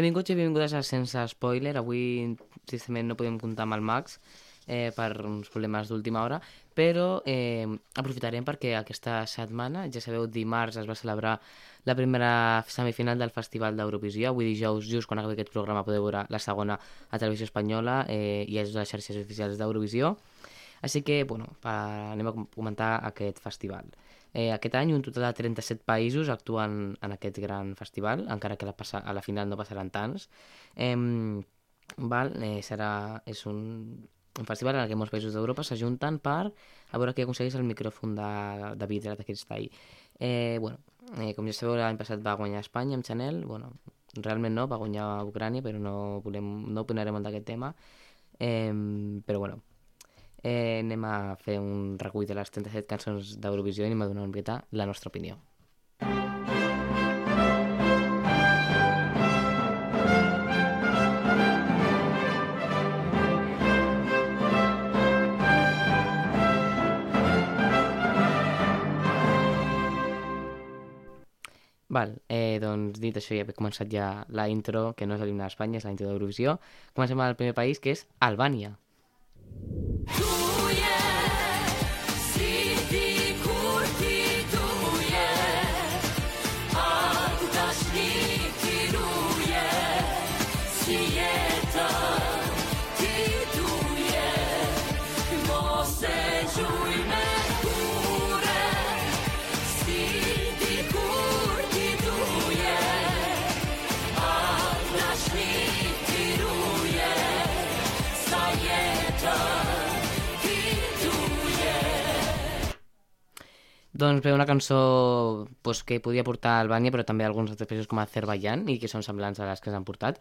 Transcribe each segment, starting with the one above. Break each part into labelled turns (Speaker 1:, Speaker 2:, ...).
Speaker 1: Benvinguts i benvingudes a Sense Spoiler. Avui, tristement, no podem comptar amb el Max eh, per uns problemes d'última hora, però eh, aprofitarem perquè aquesta setmana, ja sabeu, dimarts es va celebrar la primera semifinal del Festival d'Eurovisió. Avui dijous, just quan acabi aquest programa, podeu veure la segona a Televisió Espanyola eh, i a les xarxes oficials d'Eurovisió. Així que, bueno, pa, anem a comentar aquest festival. Eh, aquest any un total de 37 països actuen en aquest gran festival, encara que la passa, a la final no passaran tants. Eh, val, eh, serà, és un, un festival en què molts països d'Europa s'ajunten per a veure qui aconsegueix el micròfon de, de vidre de cristal. Eh, bueno, eh, com ja sabeu, l'any passat va guanyar Espanya amb Chanel, bueno, realment no, va guanyar Ucrània, però no, volem, no opinarem molt d'aquest tema. Eh, però bueno, eh, anem a fer un recull de les 37 cançons d'Eurovisió i anem a donar una miqueta la nostra opinió. Val, eh, doncs dit això ja he començat ja la intro, que no és l'himne d'Espanya, és la intro d'Eurovisió. Comencem al primer país, que és Albània. Cool. Doncs bé, una cançó pues, que podia portar Albània, però també alguns altres països com Azerbaijan, i que són semblants a les que s'han portat.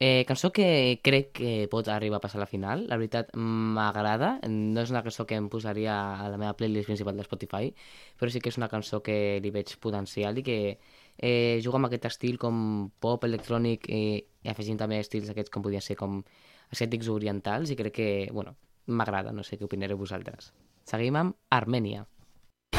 Speaker 1: Eh, cançó que crec que pot arribar a passar a la final. La veritat, m'agrada. No és una cançó que em posaria a la meva playlist principal de Spotify, però sí que és una cançó que li veig potencial i que eh, juga amb aquest estil com pop, electrònic i, i afegint també estils aquests com podien ser com ascètics orientals i crec que, bueno, m'agrada. No sé què opinareu vosaltres. Seguim amb Armènia.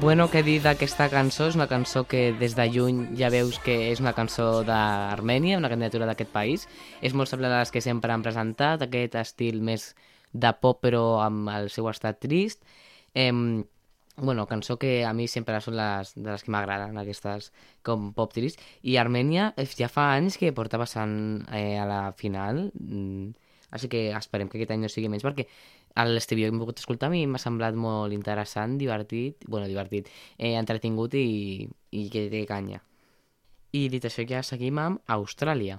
Speaker 1: Bueno, què dir d'aquesta cançó? És una cançó que des de lluny ja veus que és una cançó d'Armènia, una candidatura d'aquest país. És molt semblant a les que sempre han presentat, aquest estil més de pop però amb el seu estat trist. Eh, bueno, cançó que a mi sempre són les, de les que m'agraden, aquestes com pop trist. I Armènia ja fa anys que porta passant eh, a la final, mm, així que esperem que aquest any no sigui menys, perquè a l'estiu hem pogut escoltar, a mi m'ha semblat molt interessant, divertit, bueno, divertit, eh, entretingut i, i que té canya. I dit això ja seguim amb Austràlia.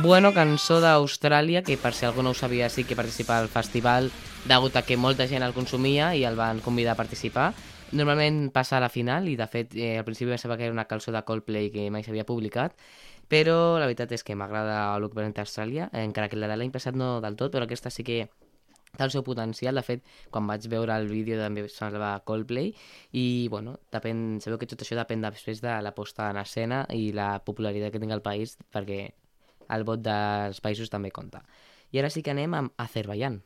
Speaker 1: Bueno, cançó d'Austràlia, que per si algú no ho sabia sí que participa al festival degut a que molta gent el consumia i el van convidar a participar. Normalment passa a la final i de fet eh, al principi pensava que era una cançó de Coldplay que mai s'havia publicat, però la veritat és que m'agrada el que presenta Austràlia, encara que la de l'any passat no del tot, però aquesta sí que té el seu potencial. De fet, quan vaig veure el vídeo també semblava Coldplay i, bueno, depèn, sabeu que tot això depèn després de la posta en escena i la popularitat que tingui el país, perquè el vot dels països també compta. I ara sí que anem amb Azerbaijan.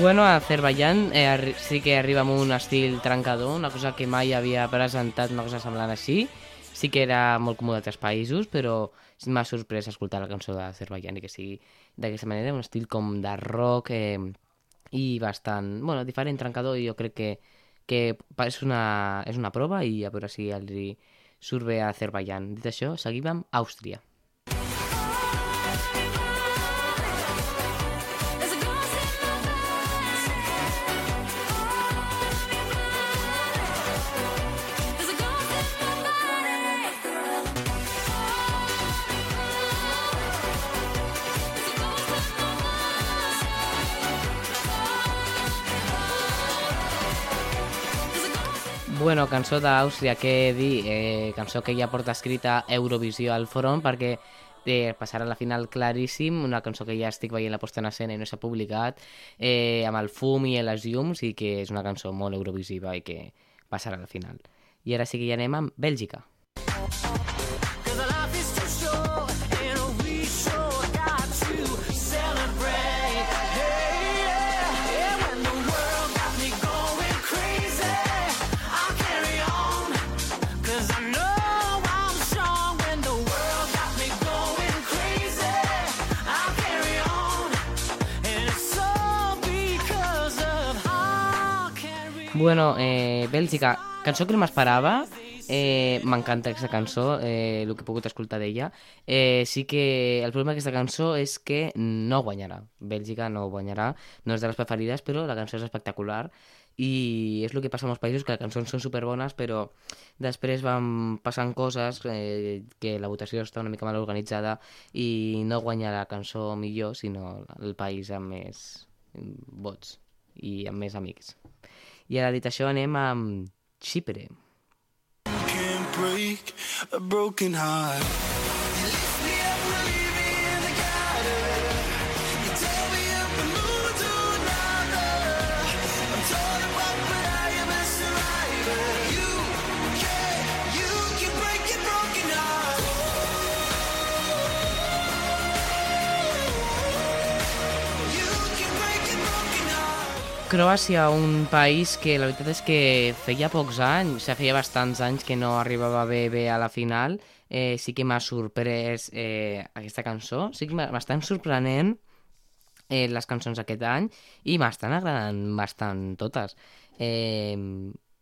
Speaker 1: Bueno, a Azerbaijan eh, sí que arriba amb un estil trencador, una cosa que mai havia presentat, una cosa semblant així. Sí que era molt comú d'altres països, però m'ha sorprès escoltar la cançó d'Azerbaijan i que sigui d'aquesta manera, un estil com de rock eh, i bastant, bueno, diferent, trencador, i jo crec que, que és una, és una prova i a veure si els surt bé a Azerbaijan. Dit això, seguim amb Àustria. Bueno, cançó d'Àustria, què dir? Eh, cançó que ja porta escrita Eurovisió al front perquè eh, passarà a la final claríssim, una cançó que ja estic veient la posta en escena i no s'ha publicat, eh, amb el fum i les llums, i que és una cançó molt eurovisiva i que passarà a la final. I ara sí que ja anem amb Bèlgica. Bueno, eh, Bèlgica, cançó que no m'esperava, eh, m'encanta aquesta cançó, eh, el que he pogut escoltar d'ella. Eh, sí que el problema d'aquesta cançó és que no guanyarà. Bèlgica no guanyarà, no és de les preferides, però la cançó és espectacular i és el que passa en molts països, que les cançons són superbones, però després van passant coses, eh, que la votació està una mica mal organitzada i no guanya la cançó millor, sinó el país amb més vots i amb més amics. I ara dit això anem amb Xipre. Can't break a broken heart Croàcia, un país que la veritat és que feia pocs anys, o sigui, feia bastants anys que no arribava bé bé a la final. Eh, sí que m'ha sorprès eh, aquesta cançó, sí que m'estan sorprenent eh, les cançons aquest any i m'estan agradant bastant totes. Eh,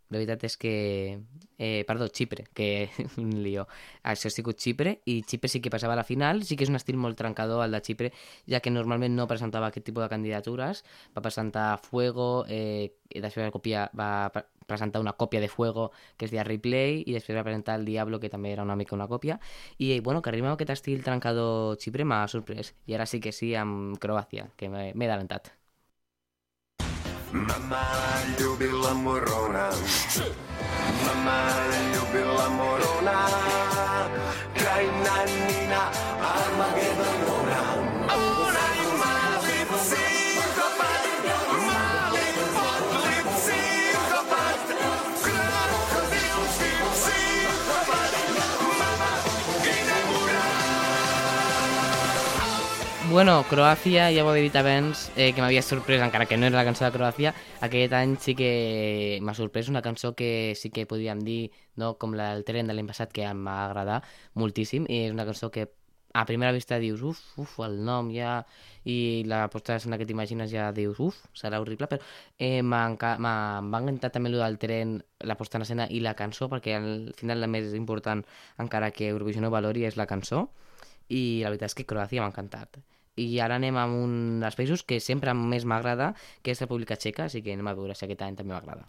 Speaker 1: la veritat és que... Eh, perdó, Xipre, que un lío. Això ha sigut Xipre, i Xipre sí que passava a la final, sí que és un estil molt trencador el de Xipre, ja que normalment no presentava aquest tipus de candidatures, va presentar Fuego, eh, i després va, copiar, va presentar una còpia de Fuego, que es deia Replay, i després va presentar El Diablo, que també era una mica una còpia, i bueno, que arriba amb aquest estil trencador Xipre m'ha sorprès, i ara sí que sí amb Croàcia, que m'he adelantat. Mama ljubila morona. Mama ljubila morona. Krajina Nina Armagedonona Bueno, Croàcia, ja ho he dit abans, eh, que m'havia sorprès, encara que no era la cançó de Croàcia, aquest any sí que m'ha sorprès una cançó que sí que podríem dir, no, com la del tren de l'any passat, que em va agradar moltíssim, i és una cançó que a primera vista dius, uf, uf, el nom ja, i la posta d'escena que t'imagines ja dius, uf, serà horrible, però eh, m'ha encantat també el del tren, la posta en escena i la cançó, perquè al final la més important, encara que Eurovisió no valori, és la cançó, i la veritat és que Croàcia m'ha encantat i ara anem a un dels països que sempre més m'agrada, que és República Txeca, així que anem a veure si aquest any també m'agrada.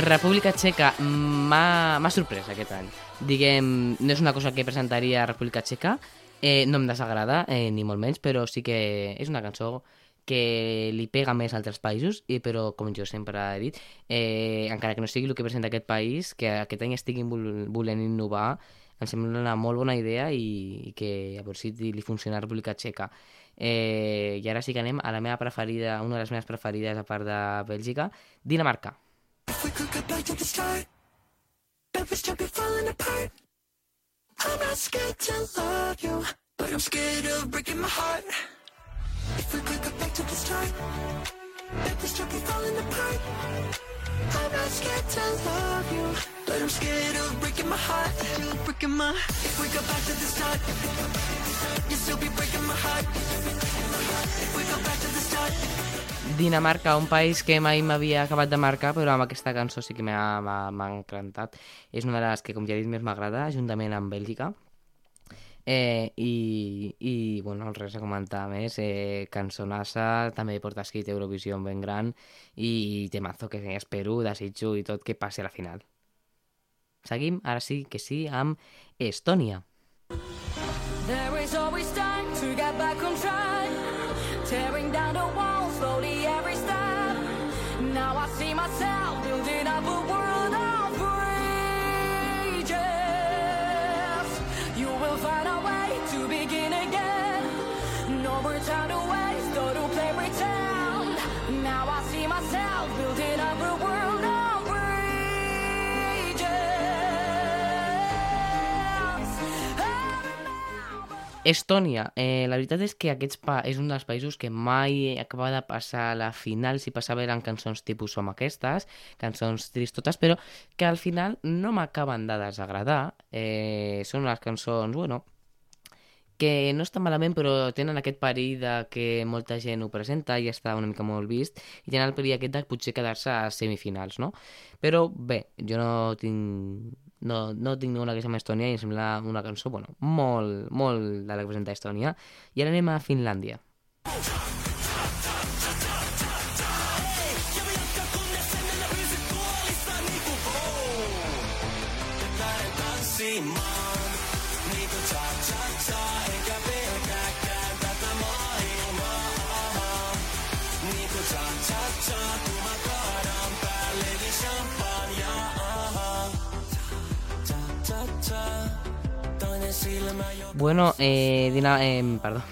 Speaker 1: República Txeca m'ha sorprès aquest any. Diguem, no és una cosa que presentaria República Txeca, eh, no em desagrada, eh, ni molt menys, però sí que és una cançó que li pega més a altres països, i, però com jo sempre he dit, eh, encara que no sigui el que presenta aquest país, que aquest any estiguin volent innovar, em sembla una molt bona idea i, i que a veure si li funciona a República Txeca. Eh, I ara sí que anem a la meva preferida, una de les meves preferides a part de Bèlgica, Dinamarca. If we could get back to the start, Memphis jump be falling apart. I'm not scared to love you.
Speaker 2: But I'm scared of breaking my heart. If we could go back to the start, let this truck be falling apart. I'm not scared to love you, but I'm scared of breaking my heart. Breaking my. If we go back to the start, you'll still be breaking my heart. If we go back to the start.
Speaker 1: Dinamarca, un país que mai m'havia acabat de marcar, però amb aquesta cançó sí que m'ha encantat. És una de les que, com ja he dit, més m'agrada, juntament amb Bèlgica. Eh, i, i, bueno, res a comentar més. Eh, cançonassa, també porta escrit Eurovisió ben gran i temazo que espero, desitjo i tot que passi a la final. Seguim, ara sí que sí, amb Estònia.
Speaker 3: There is always time
Speaker 1: Estònia, eh, la veritat és que aquests pa és un dels països que mai acaba de passar a la final si passava eren cançons tipus com aquestes, cançons tristotes, però que al final no m'acaben de desagradar. Eh, són unes cançons, bueno, que no estan malament, però tenen aquest perill de que molta gent ho presenta i està una mica molt vist, i tenen el perill aquest de potser quedar-se a semifinals, no? Però bé, jo no tinc no, no tinc ninguna queixa amb Estònia i em sembla una cançó, bueno, molt, molt de la que presenta Estònia. I ara anem a Finlàndia. Bueno, eh, Dina, eh, perdó.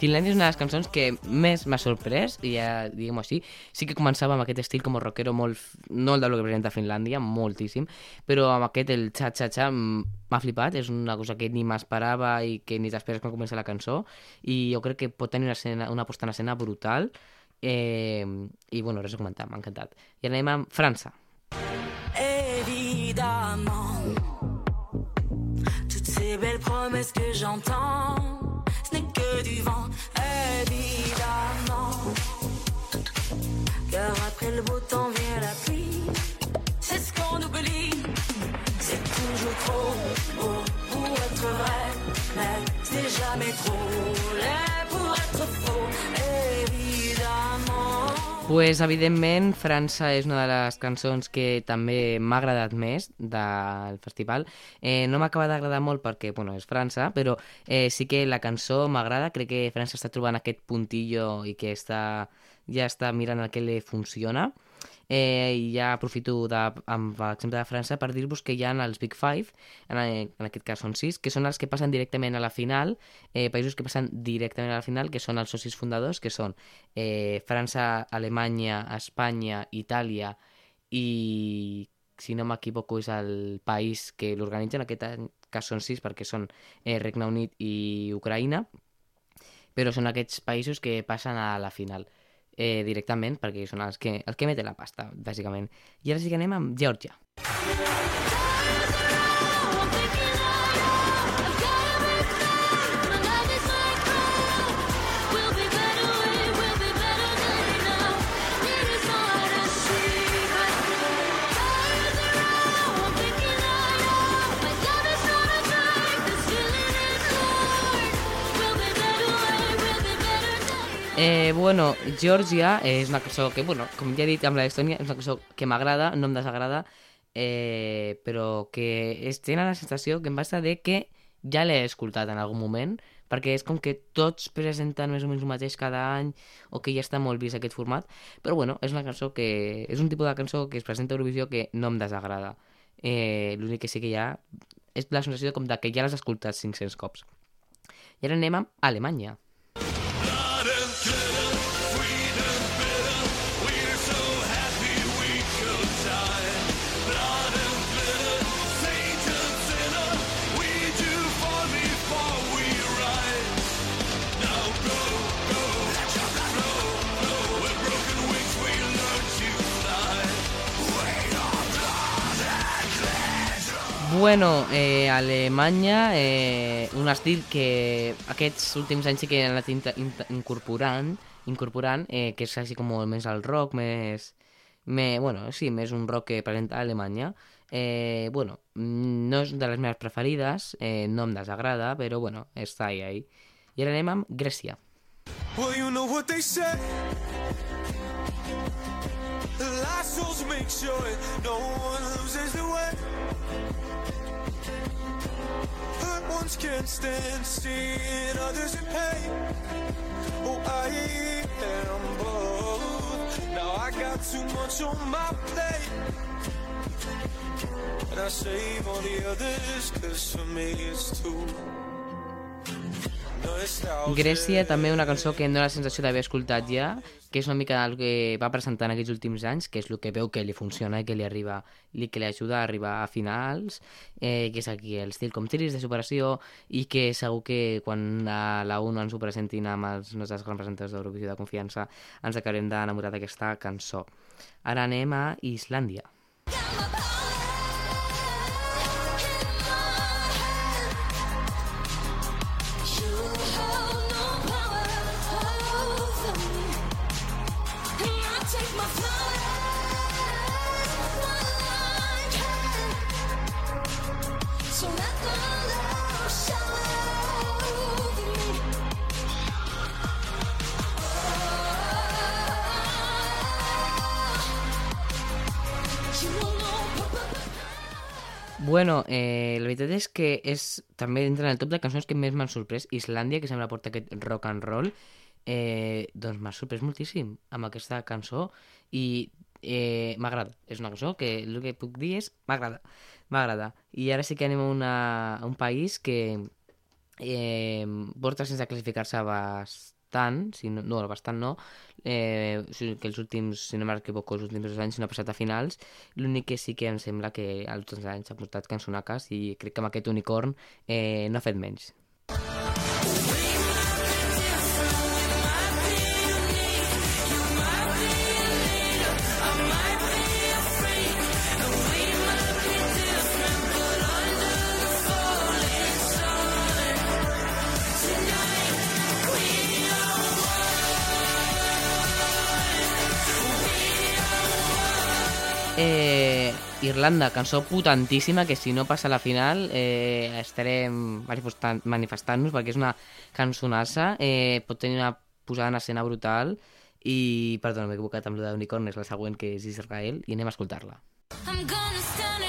Speaker 1: Finlàndia és una de les cançons que més m'ha sorprès, i ja diguem-ho així. Sí que començava amb aquest estil com a rockero molt, no el del que presenta Finlàndia, moltíssim, però amb aquest, el xa-xa-xa, m- m'ha flipat, és una cosa que ni m'esperava i que ni t'esperes quan comença la cançó, i jo crec que pot tenir una, escena, una posta en escena brutal, eh, i bueno, res a comentar, m'ha encantat. I anem amb França.
Speaker 3: Belles promesses que j'entends, ce n'est que du vent. Évidemment, car après le beau temps vient la pluie. C'est ce qu'on oublie. C'est toujours trop beau pour être vrai, mais c'est jamais trop laid
Speaker 1: pues, evidentment, França és una de les cançons que també m'ha agradat més del festival. Eh, no m'acaba d'agradar molt perquè, bueno, és França, però eh, sí que la cançó m'agrada. Crec que França està trobant aquest puntillo i que està, ja està mirant el que li funciona. Eh, I ja aprofito de, amb l'exemple de França per dir-vos que hi ha els Big Five, en, en aquest cas són sis, que són els que passen directament a la final, eh, països que passen directament a la final, que són els socis fundadors, que són eh, França, Alemanya, Espanya, Itàlia i, si no m'equivoco, és el país que l'organitza, en aquest cas són sis perquè són eh, Regne Unit i Ucraïna, però són aquests països que passen a la final eh, directament perquè són els que, els que meten la pasta, bàsicament. I ara sí que anem amb Geòrgia. Eh, bueno, Georgia és una cançó que, bueno, com ja he dit amb l'Estònia, és una cançó que m'agrada, no em desagrada, eh, però que es tenen la sensació que em passa de que ja l'he escoltat en algun moment, perquè és com que tots presenten més o menys el mateix cada any, o que ja està molt vist aquest format, però bueno, és una cançó que... és un tipus de cançó que es presenta a Eurovisió que no em desagrada. Eh, L'únic que sí que hi ha és la sensació com de que ja l'has escoltat 500 cops. I ara anem amb Alemanya. Bueno, eh, Alemanya, eh, un estil que aquests últims anys sí que han anat in incorporant, incorporant eh, que és així com més el rock, més, més, bueno, sí, més un rock que presenta Alemanya. Eh, bueno, no és de les meves preferides, eh, no em desagrada, però bueno, està ahí, ahí. I ara anem amb Grècia.
Speaker 4: Well, you know what they say. The last souls make sure no one loses their way. Hurt can't stand seeing others in pain. Oh, I am both. Now I got too much on my plate. And I save all the others, cause for me it's too.
Speaker 1: Grècia, també una cançó que em dóna la sensació d'haver escoltat ja, que és una mica el que va presentar en aquests últims anys, que és el que veu que li funciona i que li arriba i que li ajuda a arribar a finals, eh, que és aquí el estil com tiris de superació i que segur que quan a la 1 ens ho presentin amb els nostres grans presentadors d'Eurovisió de confiança ens acabarem d'enamorar d'aquesta cançó. Ara anem a Islàndia. Bueno, que és també entra en el top de cançons que més m'han sorprès. Islàndia, que sembla porta aquest rock and roll, eh, doncs m'ha sorprès moltíssim amb aquesta cançó i eh, m'agrada. És una cançó que el que puc dir és m'agrada. M'agrada. I ara sí que anem a, una, a un país que eh, porta sense classificar-se bastant, si no, no, bastant no, eh, que els últims, si no m'equivoco, els últims dos anys no ha passat a finals, l'únic que sí que em sembla que els últims anys ha portat cançonaques i crec que amb aquest unicorn eh, no ha fet menys. Irlanda, cançó potentíssima que si no passa a la final eh, estarem manifestant-nos manifestant perquè és una cançonassa, eh, pot tenir una posada en escena brutal i, perdona, m'he equivocat amb la d'Unicorn, és la següent que és Israel i anem a escoltar-la. I'm gonna stand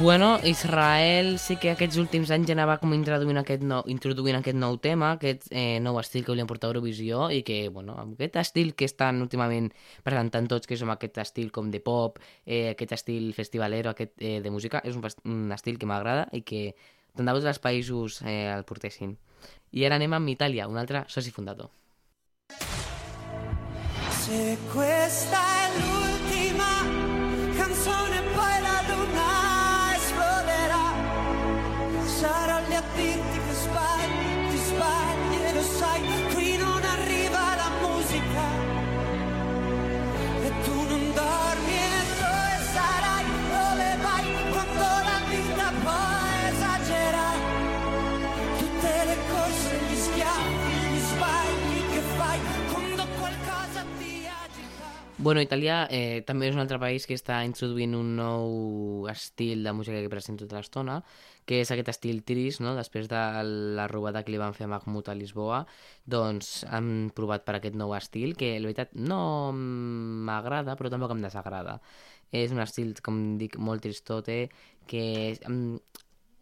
Speaker 1: Bueno, Israel sí que aquests últims anys ja anava com introduint aquest nou, introduint aquest nou tema, aquest eh, nou estil que volien portar a Eurovisió i que, bueno, amb aquest estil que estan últimament presentant tots, que és amb aquest estil com de pop, eh, aquest estil festivalero, aquest eh, de música, és un, un estil que m'agrada i que tant de els països eh, el portessin. I ara anem amb Itàlia, un altre soci fundador.
Speaker 2: Se questa è a dirti che sbagli, ti sbagli e lo sai Qui non arriva la musica. E tu non dormi e dove sarai, dove vai? Quando la vita poi esagera Tutte le corse, gli schiaffi, gli sbagli che fai Quando qualcosa ti agita.
Speaker 1: Bueno, Itàlia eh, també és un altre país que està introduint un nou estil de música que presenta tota l'estona, que és aquest estil trist, no? després de la robada que li van fer a Mahmoud a Lisboa, doncs han provat per aquest nou estil, que la veritat no m'agrada, però tampoc em desagrada. És un estil, com dic, molt tristote, que... Em,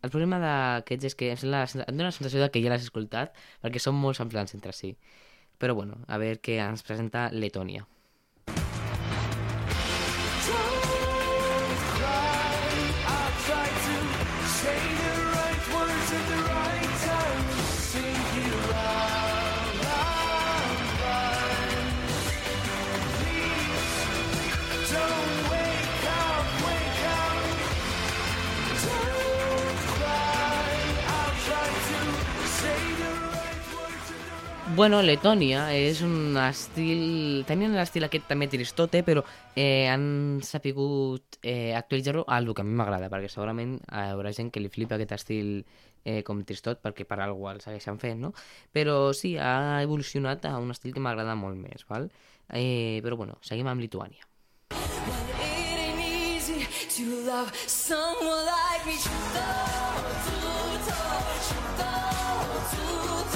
Speaker 1: el problema d'aquests és que em, sembla, em dóna la sensació de que ja l'has escoltat, perquè són molt semblants entre si. Però bueno, a veure què ens presenta Letònia. Bueno, Letònia és un estil... Tenien l'estil aquest també tristote, però eh, han sapigut eh, actualitzar-lo a el que a mi m'agrada, perquè segurament hi haurà gent que li flipa aquest estil eh, com tristot, perquè per algú el segueixen fent, no? Però sí, ha evolucionat a un estil que m'agrada molt més, val? Eh, però bueno, seguim amb Lituània.
Speaker 3: To love someone like me. Chuto, tuto, chuto, tuto, chuto,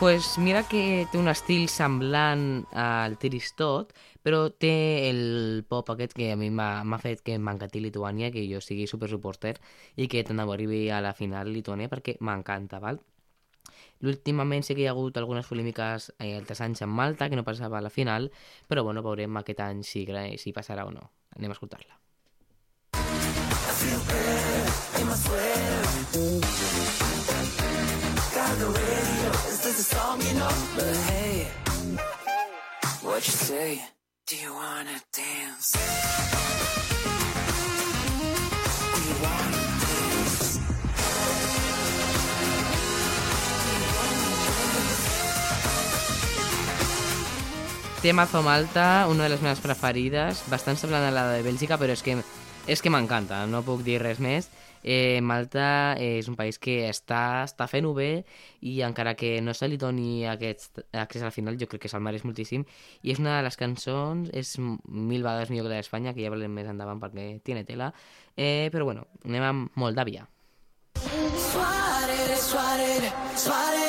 Speaker 1: pues mira que té un estil semblant al Tristot, però té el pop aquest que a mi m'ha fet que m'encanti Lituània, que jo sigui super suporter i que tant arribi a la final Lituània perquè m'encanta, val? Últimament sí que hi ha hagut algunes polèmiques eh, altres anys amb Malta, que no passava a la final, però bueno, veurem aquest any si, si passarà o no. Anem a escoltar-la.
Speaker 2: But hey, what you say? Do you dance? Do you dance?
Speaker 1: Una de les meves preferides, bastant semblant a la de Bèlgica, però és que, és que m'encanta, no puc dir res més. Eh, Malta és un país que està, està fent-ho bé i encara que no se li doni aquest accés al final, jo crec que se'l mereix moltíssim i és una de les cançons, és mil vegades millor que la d'Espanya, que ja veurem més endavant perquè tiene tela, eh, però bueno, anem amb Moldàvia.
Speaker 2: Soarele, soarele, soarele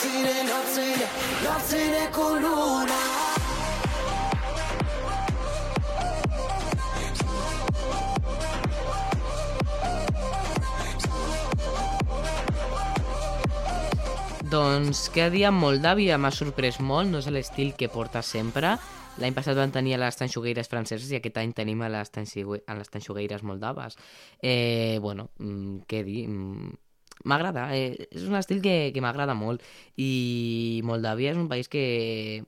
Speaker 2: Nopțile, nopțile, nopțile cu luna
Speaker 1: Doncs cada dia Moldàvia m'ha sorprès molt, no és l'estil que porta sempre. L'any passat van tenir a les tanxugueires franceses i aquest any tenim a les, tanxugueires moldaves. Eh, bueno, mm, què dir... M'agrada, eh, és un estil que, que m'agrada molt. I Moldàvia és un país que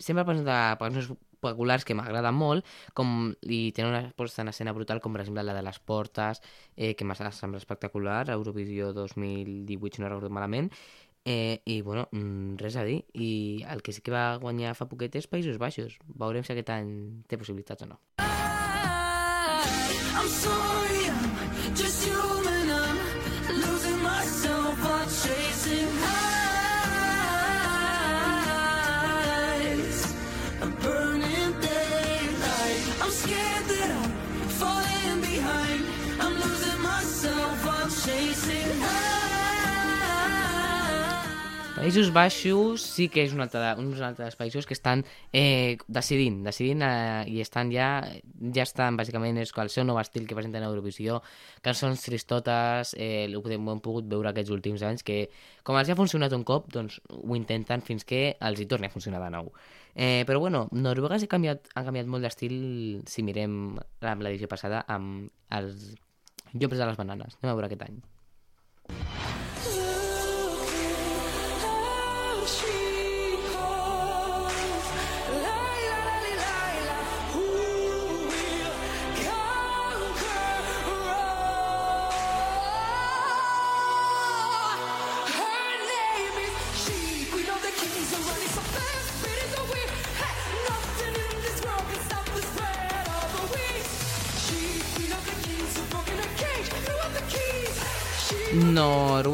Speaker 1: sempre presenta cançons populars que m'agraden molt com, i tenen una posta en escena brutal com per exemple la de les portes eh, que m'ha semblat espectacular Eurovisió 2018 si no recordo malament. Eh, i bueno, mm, res a dir i el que sí que va guanyar fa poquet és Països Baixos. Veurem si aquest any té possibilitats o no.
Speaker 3: I'm sorry,
Speaker 1: Països Baixos sí que és un altre, uns altres països que estan eh, decidint, decidint eh, i estan ja, ja estan bàsicament és el seu nou estil que presenten a Eurovisió, cançons tristotes, eh, ho, podem, ho hem pogut veure aquests últims anys, que com els ha funcionat un cop, doncs ho intenten fins que els hi torni a funcionar de nou. Eh, però bueno, Noruega ha canviat, ha canviat molt d'estil si mirem amb l'edició passada amb els llops de les bananes. Anem a veure aquest any.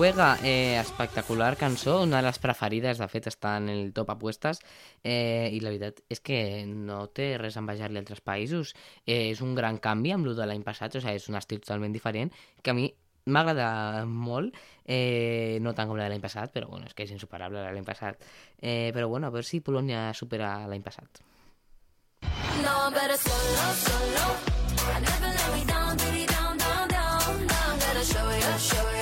Speaker 1: Noruega, eh, espectacular cançó, una de les preferides, de fet està en el top apuestes eh, i la veritat és que no té res a envejar-li altres països eh, és un gran canvi amb el de l'any passat o sigui, és un estil totalment diferent que a mi m'agrada molt eh, no tant com la de l'any passat però bueno, és que és insuperable la de l'any passat eh, però bueno, a veure si Polònia supera l'any passat
Speaker 3: No, better solo. I never let me down, down, down, down. Gonna show ya. Show you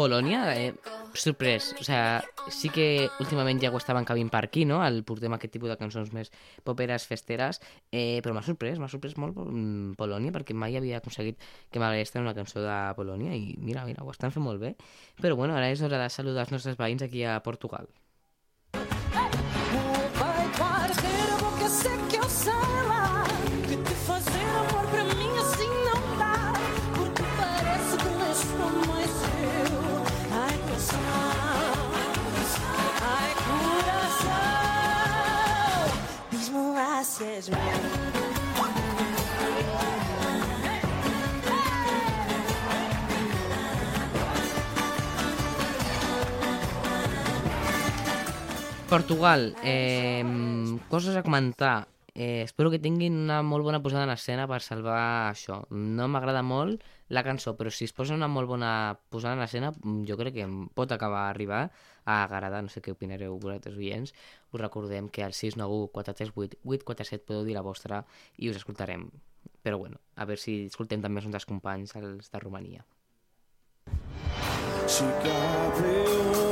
Speaker 1: Polonia eh, sorprès. O sea, sí que últimament ja ho estaven cabint per aquí, no? El portem aquest tipus de cançons més poperes, festeres, eh, però m'ha sorprès, m'ha sorprès molt mm, Polònia, perquè mai havia aconseguit que m'agrés una cançó de Polònia, i mira, mira, ho estan fent molt bé. Però bueno, ara és hora de saludar els nostres veïns aquí a Portugal.
Speaker 3: Vai Sejas meu
Speaker 1: Portugal, eh, coses a comentar. Eh, espero que tinguin una molt bona posada en escena per salvar això. No m'agrada molt la cançó, però si es posa una molt bona posada en escena, jo crec que pot acabar arribar a agradar. No sé què opinareu vosaltres, oients. Us recordem que al 691 438 847 podeu dir la vostra i us escoltarem. Però bueno, a veure si escoltem també els nostres companys, els de Romania.
Speaker 4: Ca pe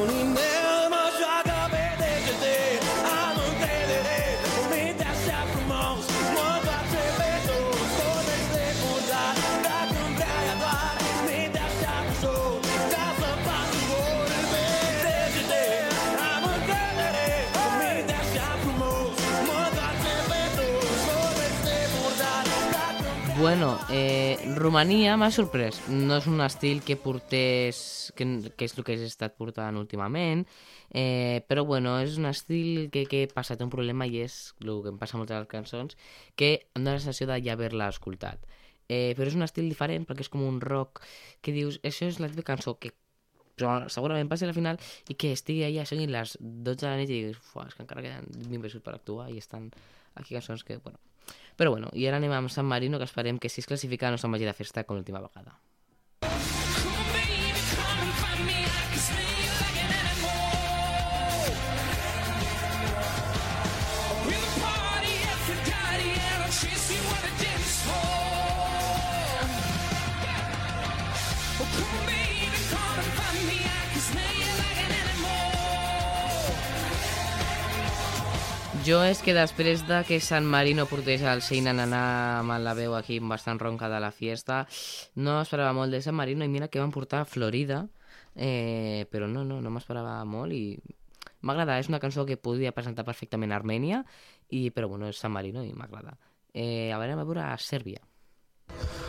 Speaker 1: Bueno, eh, Romania m'ha sorprès. No és un estil que portés... Que, que és el que he estat portant últimament, eh, però bueno, és un estil que, que passa, té un problema i és el que em passa a moltes de les cançons, que em dóna la sensació de ja haver-la escoltat. Eh, però és un estil diferent perquè és com un rock que dius, això és la teva cançó que segurament passi a la final i que estigui allà, siguin les 12 de la nit i diguis, és que encara queden 20 minuts per actuar i estan aquí cançons que, bueno... Però bueno, i ara anem amb San Marino, que esperem que si es classifica no se'n vagi de festa com l'última vegada. Jo és que després de que San Marino portés el Sein Ananá amb la veu aquí bastant ronca de la fiesta, no esperava molt de San Marino i mira que van portar Florida, eh, però no, no, no m'esperava molt i m'agrada, és una cançó que podria presentar perfectament a Armènia, i, però bueno, és San Marino i m'agrada. Eh, a veure, a veure a Sèrbia.
Speaker 4: Game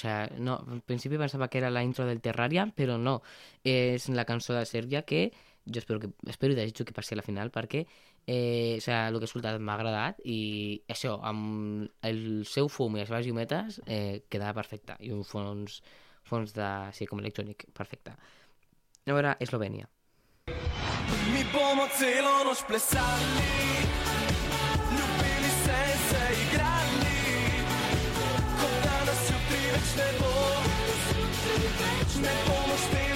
Speaker 1: sea, no, al principi pensava que era la intro del Terraria, però no. És la cançó de Sèrbia que jo espero, que, espero i desitjo que passi a la final perquè eh, o sea, el que he escoltat m'ha agradat i això, amb el seu fum i les seves llumetes eh, quedava perfecte i un fons, fons de, sí, com electrònic, perfecte. A veure, Eslovènia.
Speaker 4: Mi bomo celo noč plesali, Večne bolesti, večne bolesti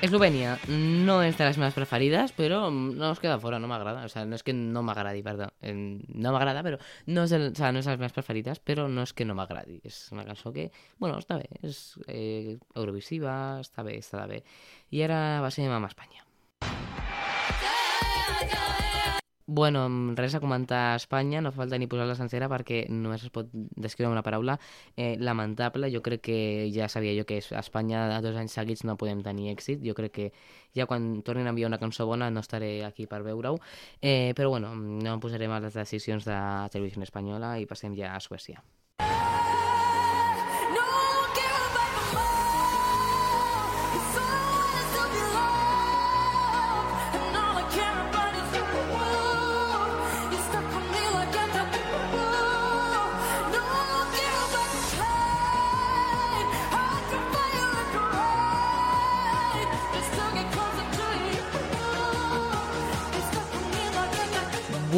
Speaker 1: Eslovènia no és de les meves preferides, però no es queda fora, no m'agrada. O sea, no és que no m'agradi, perdó. Eh, No m'agrada, però no és, el, o sea, no és de les meves preferides, però no és que no m'agradi. És una cançó que, bueno, està bé. És eh, eurovisiva, està bé, està bé. I ara passem amb Espanya. Bueno, res a comentar a Espanya, no fa falta ni posar-la sencera perquè només es pot descriure amb una paraula eh, lamentable. Jo crec que ja sabia jo que a Espanya a dos anys seguits no podem tenir èxit. Jo crec que ja quan tornin a enviar una cançó bona no estaré aquí per veure-ho. Eh, però bueno, no em posarem a les decisions de Televisió Espanyola i passem ja a Suècia.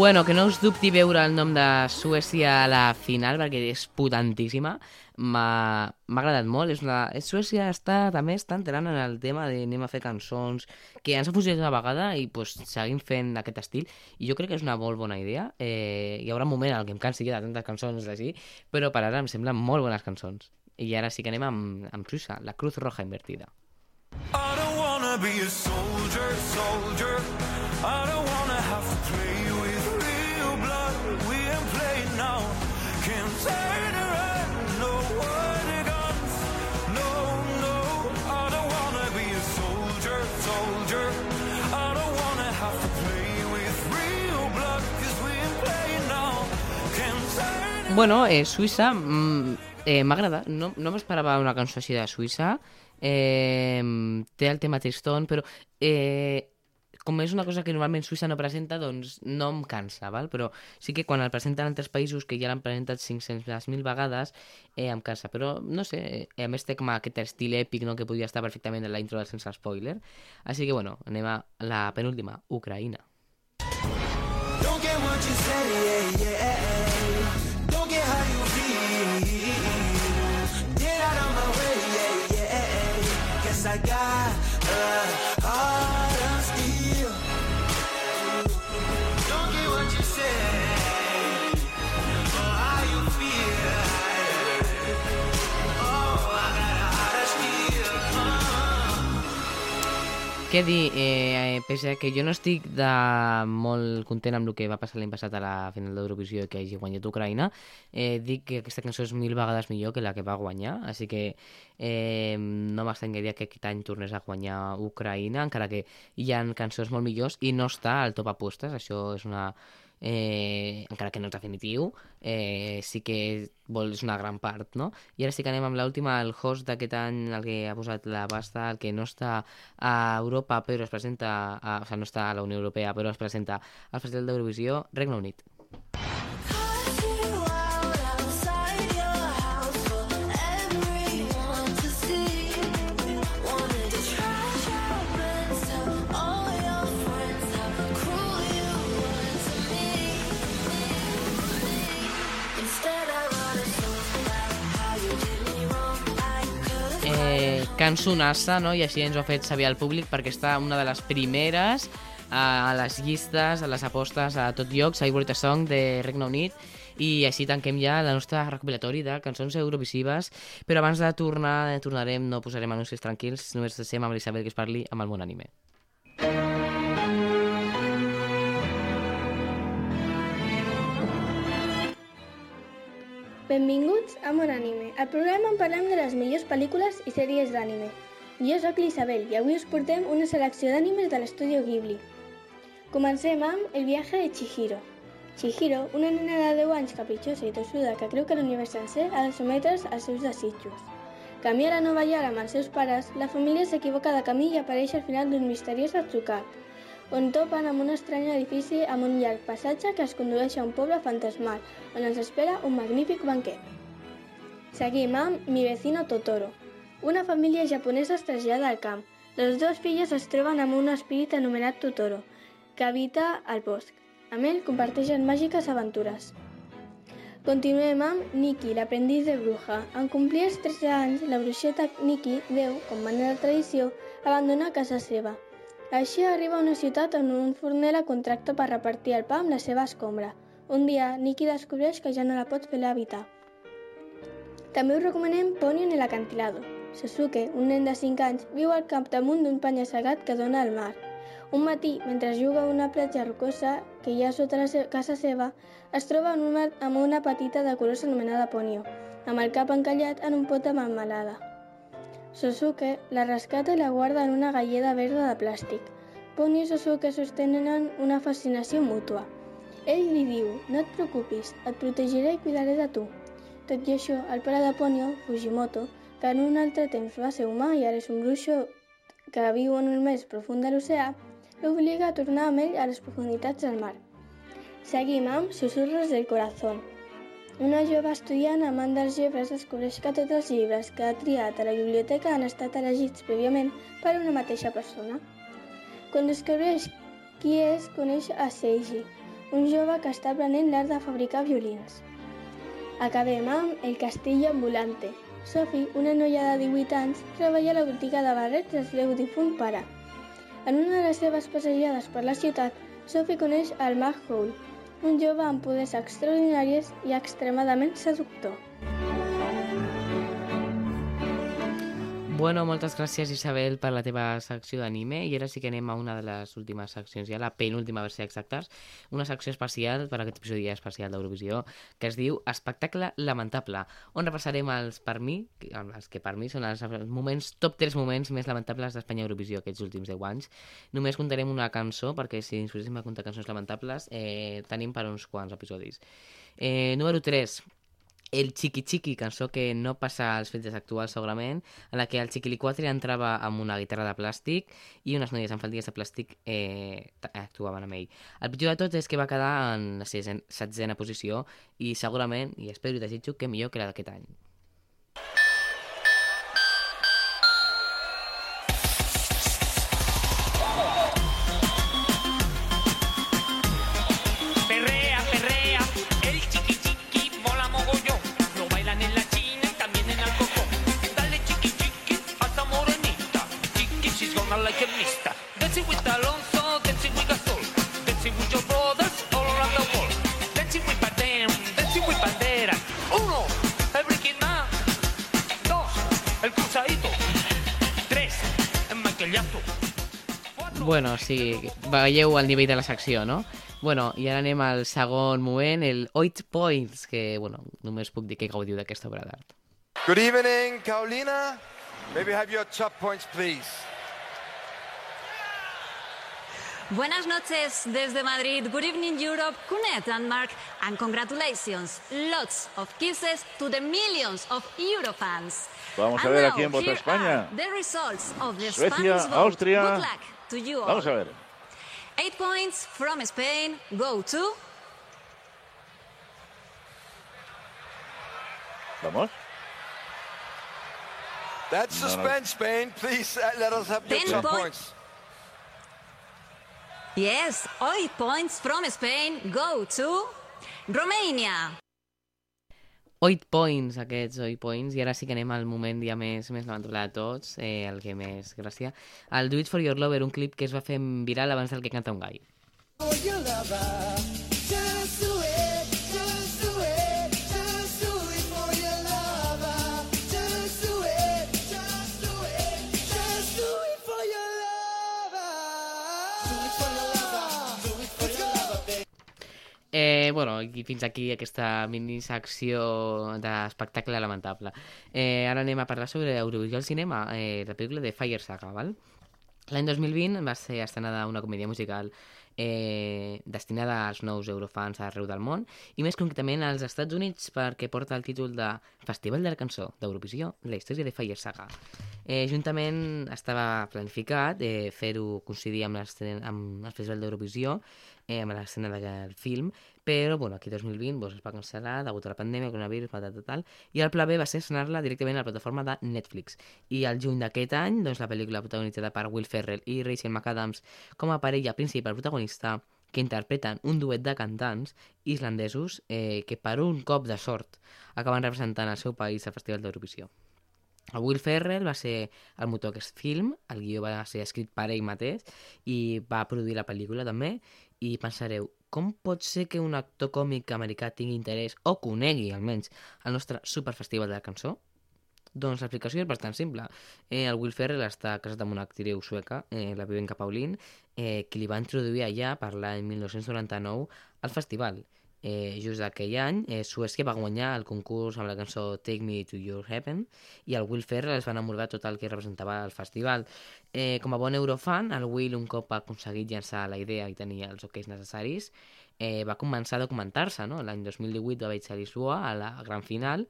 Speaker 1: Bueno, que no us dubti veure el nom de Suècia a la final, perquè és potentíssima. M'ha agradat molt. És una... Suècia està, també està entrant en el tema de anem a fer cançons que ens ha funcionat una vegada i pues, seguim fent aquest estil. I jo crec que és una molt bona idea. Eh, hi haurà un moment en què em cansi de tantes cançons d'ací, però per ara em semblen molt bones cançons. I ara sí que anem amb, amb Suïssa, la Cruz Roja invertida.
Speaker 4: I don't wanna be a soldier, soldier. I don't wanna have to play
Speaker 1: Bueno, eh, Suïssa mm, eh, m'agrada. No, no m'esperava una cançó així de Suïssa. Eh, té el tema triston, però eh, com és una cosa que normalment Suïssa no presenta, doncs no em cansa, val? però sí que quan el presenten altres països que ja l'han presentat 500.000 vegades, eh, em cansa. Però, no sé, eh, a més té com aquest estil èpic no? que podria estar perfectament en la intro del sense spoiler. Així que, bueno, anem a la penúltima, Ucraïna.
Speaker 2: Don't get what you yeah, yeah.
Speaker 1: Què dir, eh, pese a que jo no estic de molt content amb el que va passar l'any passat a la final d'Eurovisió que hagi guanyat Ucraïna, eh, dic que aquesta cançó és mil vegades millor que la que va guanyar, així que eh, no m'estranyaria que aquest any tornés a guanyar Ucraïna, encara que hi ha cançons molt millors i no està al top apostes, això és una... Eh, encara que no és definitiu, eh, sí que vol, és una gran part, no? I ara sí que anem amb l'última, el host d'aquest any, el que ha posat la pasta, el que no està a Europa però es presenta, a, o sigui, no està a la Unió Europea però es presenta al Festival d'Eurovisió, Regne Unit. Cançonassa, no? I així ens ho ha fet saber al públic perquè està una de les primeres a les llistes, a les apostes a tot lloc, Favorite Song de Regne Unit. I així tanquem ja la nostra recopilatori de cançons eurovisives. Però abans de tornar, eh, tornarem no posarem anuncis tranquils, només deixem amb l'Isabel que es parli amb el món anime
Speaker 5: Benvinguts a Mon Anime, el programa on parlem de les millors pel·lícules i sèries d'anime. Jo sóc l'Isabel i avui us portem una selecció d'animes de l'estudio Ghibli. Comencem amb El viaje de Chihiro. Chihiro, una nena de 10 anys capritxosa i tossuda que creu que l'univers sencer ha de sometre's als seus desitjos. Camí a la Nova York amb els seus pares, la família s'equivoca de camí i apareix al final d'un misteriós atzucat, on topen amb un estrany edifici amb un llarg passatge que es condueix a un poble fantasmal, on ens espera un magnífic banquet. Seguim amb Mi vecino Totoro. Una família japonesa es trasllada al camp. Les dues filles es troben amb un espírit anomenat Totoro, que habita al bosc. Amb ell comparteixen màgiques aventures. Continuem amb Nikki, l'aprendiz de bruja. En complir els 13 anys, la bruixeta Nikki, Déu, com mana de tradició, abandona casa seva. Així arriba a una ciutat on un forner la contracta per repartir el pa amb la seva escombra. Un dia, Nikki descobreix que ja no la pot fer l'habitar. També us recomanem Ponyo en el acantilado. Sasuke, un nen de 5 anys, viu al capdamunt d'un penya-segat que dona al mar. Un matí, mentre juga a una platja rocosa que hi ha sota la casa seva, es troba en una, amb una petita de colors anomenada Ponyo, amb el cap encallat en un pot de melmelada. Sosuke la rescata i la guarda en una galleda verda de plàstic. Ponyo i Sosuke sostenen una fascinació mútua. Ell li diu, no et preocupis, et protegiré i cuidaré de tu. Tot i això, el pare de Ponyo, Fujimoto, que en un altre temps va ser humà i ara és un bruixo que viu en el més profund de l'oceà, l'obliga a tornar amb ell a les profunditats del mar. Seguim amb Susurros del Corazón. Una jove estudiant amant dels llibres descobreix que tots els llibres que ha triat a la biblioteca han estat elegits prèviament per una mateixa persona. Quan descobreix qui és, coneix a Seiji, un jove que està aprenent l'art de fabricar violins. Acabem amb El castillo ambulante. Sophie, una noia de 18 anys, treballa a la botiga de barrets del seu difunt pare. En una de les seves passejades per la ciutat, Sophie coneix el Mag Hole, un jove amb poders extraordinaris i extremadament seductor.
Speaker 1: Bueno, moltes gràcies Isabel per la teva secció d'anime i ara sí que anem a una de les últimes seccions, ja la penúltima per ser exactes, una secció especial per aquest episodi especial d'Eurovisió que es diu Espectacle Lamentable, on repassarem els per mi, els que per mi són els moments, top 3 moments més lamentables d'Espanya Eurovisió aquests últims 10 anys. Només comptarem una cançó, perquè si ens poséssim a comptar cançons lamentables eh, tenim per uns quants episodis. Eh, número 3, el Chiqui Chiqui, cançó que no passa als fets actuals segurament, en la que el Chiquilicuatre entrava amb una guitarra de plàstic i unes noies amb faldilles de plàstic eh, actuaven amb ell. El pitjor de tot és que va quedar en la setzen- setzena posició i segurament, i espero i desitjo, que millor que la d'aquest any. Bueno, sí, veieu el nivell de la secció, no? Bueno, i ara anem al segon moment, el 8 points, que, bueno, només puc dir que gaudiu d'aquesta obra d'art.
Speaker 4: Good evening, Carolina. Maybe have your top points, please.
Speaker 6: Buenas noches desde Madrid. Good evening, Europe. Kunet and Mark, and congratulations. Lots of kisses to the millions of Eurofans.
Speaker 7: Vamos a
Speaker 6: And
Speaker 7: ver a
Speaker 6: now,
Speaker 7: quién vota España.
Speaker 6: The results of the
Speaker 7: Suecia,
Speaker 6: Spanish vote.
Speaker 7: Austria.
Speaker 6: Good luck to you all.
Speaker 7: Vamos a ver.
Speaker 6: Eight points from Spain go to
Speaker 7: Vamos.
Speaker 4: That's
Speaker 7: No, no.
Speaker 4: suspense, Spain. Please uh, let us have your
Speaker 6: Ten
Speaker 4: top
Speaker 6: point-
Speaker 4: points.
Speaker 6: yes, eight points from Spain go to Romania.
Speaker 1: 8 points, aquests 8 points, i ara sí que anem al moment ja més, més lamentable de tots, eh, el que més gràcia. El Do It For Your Lover, un clip que es va fer viral abans del que canta un gai. Eh, bueno, i fins aquí aquesta minisecció d'espectacle lamentable. Eh, ara anem a parlar sobre Eurovisió al cinema, eh, la pel·lícula de Fire Saga, val? L'any 2020 va ser estrenada una comèdia musical eh, destinada als nous eurofans arreu del món i més concretament als Estats Units perquè porta el títol de Festival de la Cançó d'Eurovisió, la història de Fire Saga. Eh, juntament estava planificat eh, fer-ho coincidir amb, amb el Festival d'Eurovisió, eh, amb l'escena del film, però bueno, aquí 2020 doncs, es va cancel·lar degut a la pandèmia, coronavirus, tal, tal, tal, i el pla B va ser estrenar-la directament a la plataforma de Netflix. I al juny d'aquest any, doncs, la pel·lícula protagonitzada per Will Ferrell i Rachel McAdams com a parella principal protagonista que interpreten un duet de cantants islandesos eh, que per un cop de sort acaben representant el seu país al Festival d'Eurovisió. El Will Ferrell va ser el motor d'aquest film, el guió va ser escrit per ell mateix i va produir la pel·lícula també i pensareu, com pot ser que un actor còmic americà tingui interès o conegui almenys el nostre superfestival de la cançó? Doncs l'explicació és bastant simple. Eh, el Will Ferrell està casat amb una actriu sueca, eh, la Vivenka Paulin, eh, que li va introduir allà per l'any 1999 al festival. Eh, just aquell any, eh, Suècia va guanyar el concurs amb la cançó Take Me to Your Heaven i el Will Ferrell es va enamorar tot el que representava el festival. Eh, com a bon eurofan, el Will, un cop ha aconseguit llançar la idea i tenir els oquets necessaris, eh, va començar a documentar-se. No? L'any 2018 va veig a Lisboa a la gran final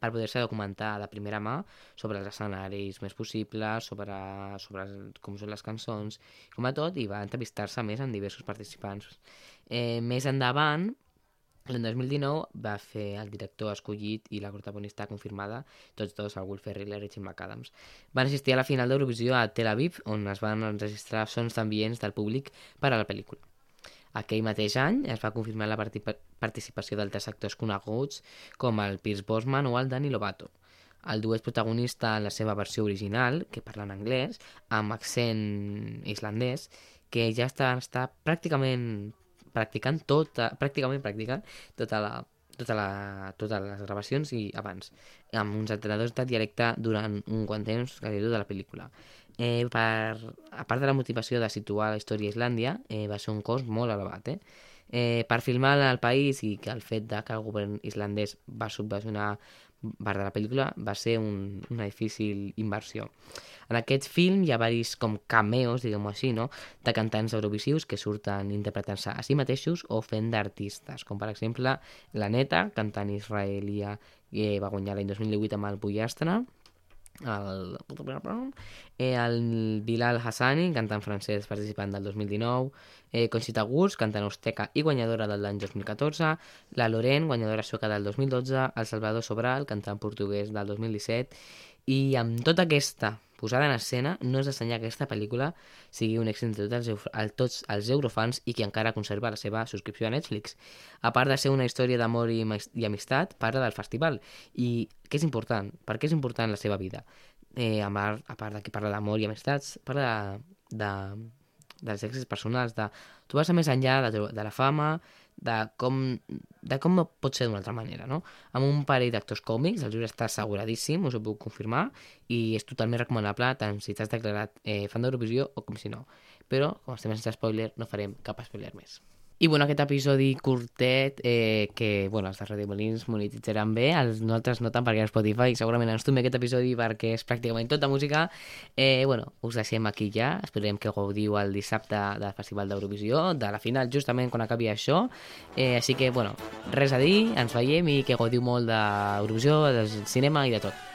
Speaker 1: per poder-se documentar de primera mà sobre els escenaris més possibles, sobre, sobre com són les cançons, com a tot, i va entrevistar-se més amb diversos participants. Eh, més endavant, L'any 2019 va fer el director escollit i la protagonista confirmada, tots dos, el Will Ferrell i Rachel McAdams. Van assistir a la final d'Eurovisió a Tel Aviv, on es van enregistrar sons d'ambients del públic per a la pel·lícula. Aquell mateix any es va confirmar la parti- participació d'altres actors coneguts com el Pierce Brosnan o el Danny Lovato. El duet protagonista en la seva versió original, que parla en anglès, amb accent islandès, que ja està, està pràcticament practicant tota, pràcticament practicant tota la, tota la, totes les gravacions i abans, amb uns entrenadors de dialecte durant un quant temps, gairebé de la pel·lícula. Eh, per, a part de la motivació de situar la història a Islàndia, eh, va ser un cost molt elevat. Eh? Eh, per filmar el país i que el fet de que el govern islandès va subvencionar part de la pel·lícula va ser un, una difícil inversió. En aquest film hi ha varis com cameos, diguem-ho així, no? de cantants eurovisius que surten interpretant-se a si mateixos o fent d'artistes, com per exemple la Neta, cantant israelia que va guanyar l'any 2018 amb el Pollastre, el, eh, el Bilal Hassani, cantant francès participant del 2019, eh, Conxita Gurs, cantant austeca i guanyadora de l'any 2014, la Loren, guanyadora sueca del 2012, el Salvador Sobral, cantant portuguès del 2017, i amb tota aquesta posada en escena, no és d'estranyar que aquesta pel·lícula sigui un èxit de tots els, el, tots els eurofans i que encara conserva la seva subscripció a Netflix. A part de ser una història d'amor i, i amistat, parla del festival. I què és important? Per què és important la seva vida? Eh, a, part, a part de que parla d'amor i amistats, parla de, de, dels èxits personals, de trobar-se més enllà de, de la fama, de com, de com pot ser d'una altra manera, no? Amb un parell d'actors còmics, el llibre està asseguradíssim, us ho puc confirmar, i és totalment recomanable tant si t'has declarat eh, fan d'Eurovisió o com si no. Però, com estem sense spoiler, no farem cap spoiler més. I bueno, aquest episodi curtet eh, que bueno, els de Radio Molins monetitzaran bé, els nosaltres no tant perquè a Spotify segurament ens tombi aquest episodi perquè és pràcticament tota música. Eh, bueno, us deixem aquí ja, esperem que gaudiu el dissabte del Festival d'Eurovisió, de la final justament quan acabi això. Eh, així que, bueno, res a dir, ens veiem i que gaudiu molt d'Eurovisió, del cinema i de tot.